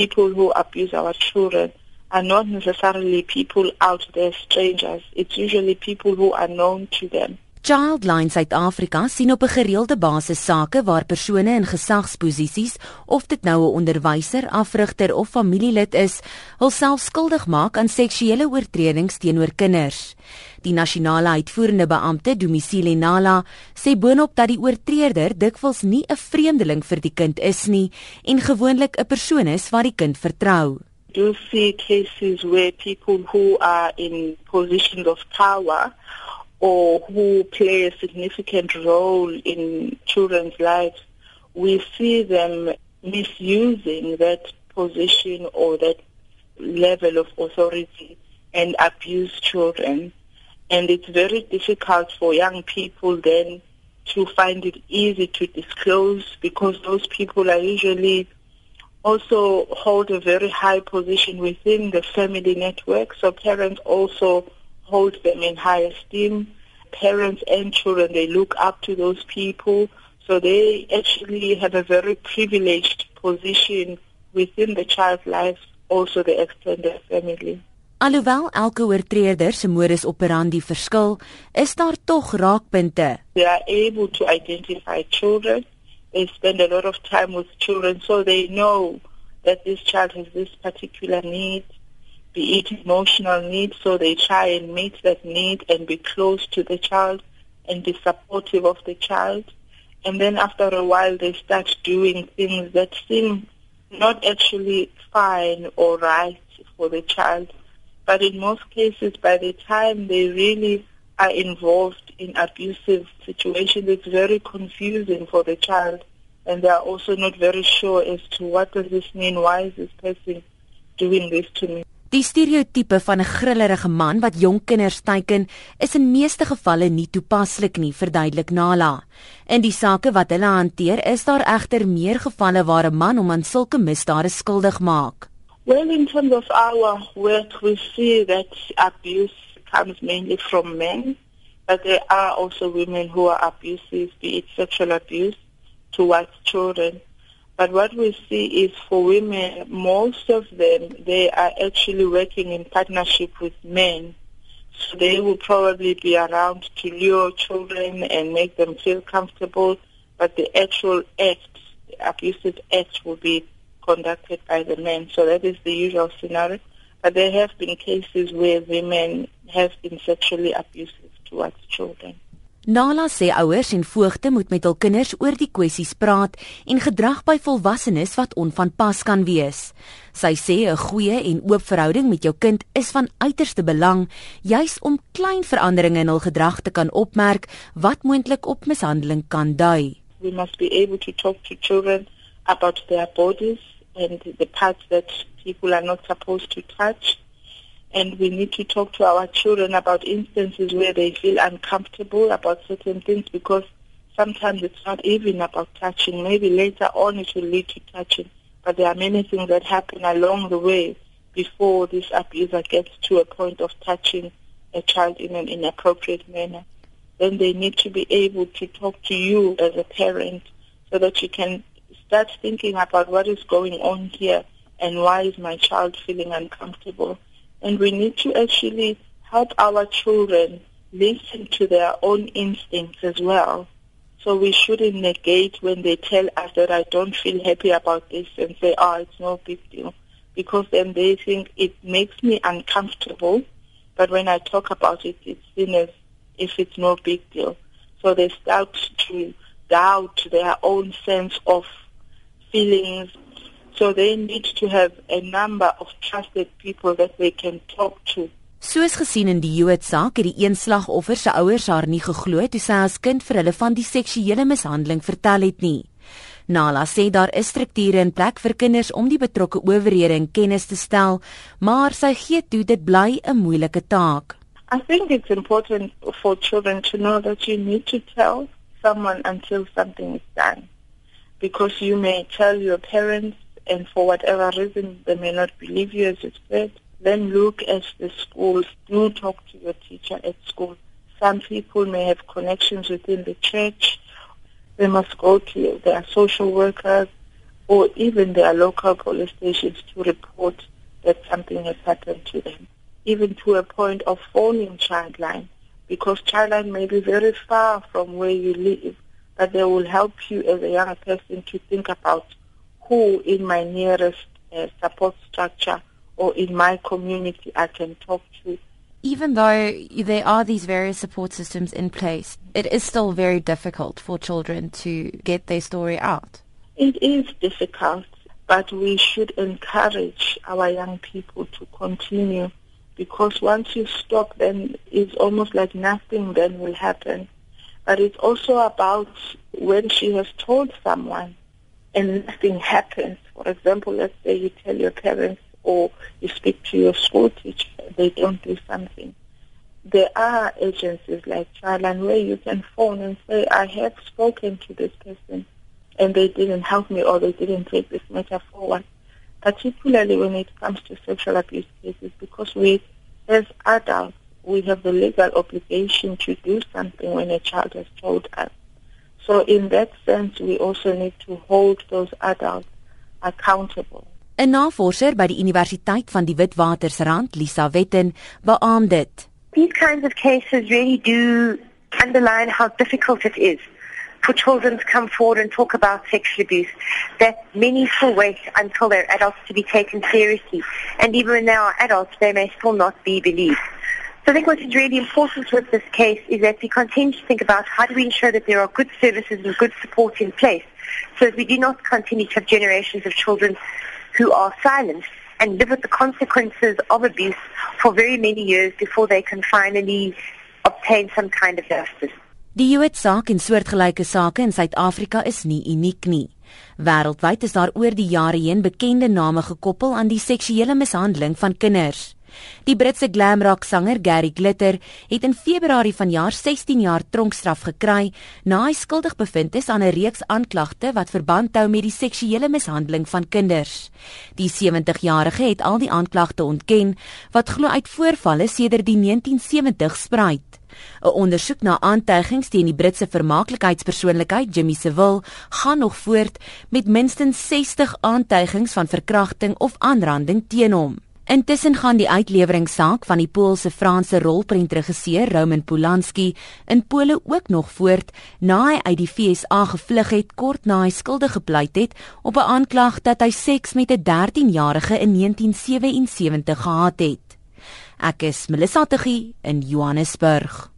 people who abuse our children are not necessarily people out there strangers. It's usually people who are known to them. Childline Suid-Afrika sien op 'n gereelde basis sake waar persone in gesagsposisies, of dit nou 'n onderwyser, afrigter of familielid is, hulself skuldig maak aan seksuele oortredings teenoor kinders. Die nasionale uitvoerende beampte, Dumisile Nala, sê boonop dat die oortreder dikwels nie 'n vreemdeling vir die kind is nie en gewoonlik 'n persoon is wat die kind vertrou. Do see cases where people who are in positions of power or who play a significant role in children's lives, we see them misusing that position or that level of authority and abuse children. And it's very difficult for young people then to find it easy to disclose because those people are usually also hold a very high position within the family network. So parents also hold them in high esteem. Parents and children, they look up to those people. So they actually have a very privileged position within the child's life, also the extended family. Alhoewel elke oortreder se modus operandi verskil, is daar tog raakpunte. They are able to identify children. They spend a lot of time with children so they know that this child has this particular need be it emotional needs, so they try and meet that need and be close to the child and be supportive of the child. And then after a while, they start doing things that seem not actually fine or right for the child. But in most cases, by the time they really are involved in abusive situations, it's very confusing for the child. And they are also not very sure as to what does this mean? Why is this person doing this to me? Die stereotipe van 'n grillerige man wat jonk kinders teiken, is in meeste gevalle nie toepaslik nie, verduidelik Nala. In die sake wat hulle hanteer, is daar egter meer gevalle waar 'n man hom aan sulke misdade skuldig maak. Well, in terms of our work, we see that abuse comes mainly from men, but there are also women who are abusive, be it sexual abuse towards children. But what we see is for women, most of them, they are actually working in partnership with men. So they will probably be around to lure children and make them feel comfortable, but the actual act, the abusive act will be conducted by the men. So that is the usual scenario. But there have been cases where women have been sexually abusive towards children. Nala sê ouers en voogte moet met hul kinders oor die kwessies praat en gedrag by volwassenes wat onvanpas kan wees. Sy sê 'n goeie en oop verhouding met jou kind is van uiterste belang, juis om klein veranderinge in hul gedrag te kan opmerk wat moontlik op mishandeling kan dui. We must be able to talk to children about their bodies and the parts that people are not supposed to touch. and we need to talk to our children about instances where they feel uncomfortable about certain things because sometimes it's not even about touching. Maybe later on it will lead to touching, but there are many things that happen along the way before this abuser gets to a point of touching a child in an inappropriate manner. Then they need to be able to talk to you as a parent so that you can start thinking about what is going on here and why is my child feeling uncomfortable and we need to actually help our children listen to their own instincts as well. So we shouldn't negate when they tell us that I don't feel happy about this and say, oh, it's no big deal. Because then they think it makes me uncomfortable. But when I talk about it, it's seen as if it's no big deal. So they start to doubt their own sense of feelings So they need to have a number of trusted people that they can talk to. Soos gesien in die Jood saak het die een slagoffer se ouers haar nie geglo toe sy as kind vir hulle van die seksuele mishandeling vertel het nie. Nala sê daar is strukture in plek vir kinders om die betrokke owerhede in kennis te stel, maar sy gee toe dit bly 'n moeilike taak. I think it's important for children to know that you need to tell someone until something is done. Because you may tell your parents and for whatever reason they may not believe you as you said, then look at the schools. Do talk to your teacher at school. Some people may have connections within the church. They must go to their social workers or even their local police stations to report that something has happened to them, even to a point of phoning Childline, because Childline may be very far from where you live, but they will help you as a young person to think about who in my nearest uh, support structure or in my community I can talk to. Even though there are these various support systems in place, it is still very difficult for children to get their story out. It is difficult, but we should encourage our young people to continue because once you stop, then it's almost like nothing then will happen. But it's also about when she has told someone and nothing happens. For example, let's say you tell your parents or you speak to your school teacher, they don't do something. There are agencies like Childline where you can phone and say, I have spoken to this person and they didn't help me or they didn't take this matter forward. Particularly when it comes to sexual abuse cases because we, as adults, we have the legal obligation to do something when a child has told us. So in that sense, we also need to hold those adults accountable. 'n Navorser by die Universiteit van die Witwatersrand, Lisa Vetten, beamoed dit. These kinds of cases really do underline how difficult it is for children to come forward and talk about sexual abuse, that many still wait until they're adults to be taken seriously. And even when they are adults, they may still not be believed. So I think what is really important with this case is that we continue to think about how do we ensure that there are good services and good support in place so that we do not continue to have generations of children who are silent and live with the consequences of abuse for very many years before they can finally obtain some kind of justice. Die Joodsaak en soortgelyke sake in Suid-Afrika is nie uniek nie. Wêreldwyd is daar oor die jare heen bekende name gekoppel aan die seksuele mishandeling van kinders. Die Britse glam rock sanger Gary Glitter het in Februarie vanjaar 16 jaar tronkstraf gekry na hy skuldig bevind is aan 'n reeks aanklagte wat verband hou met die seksuele mishandeling van kinders. Die 70-jarige het al die aanklagte ontken wat glo uit voorvalle sedert die 1970 spruit. 'n Ondersoek na aantuigings teen die Britse vermaaklikheidspersoonlikheid Jimmy Savile gaan nog voort met minstens 60 aantuigings van verkrachting of aanranding teen hom. Intussen gaan die uitleweringssaak van die Poolse Franse rolprentregisseur Roman Polanski in Pole ook nog voort na hy uit die FSA gevlug het kort na hy skuldig gepleit het op 'n aanklag dat hy seks met 'n 13-jarige in 1977 gehad het. Ek is Melissa Tuggie in Johannesburg.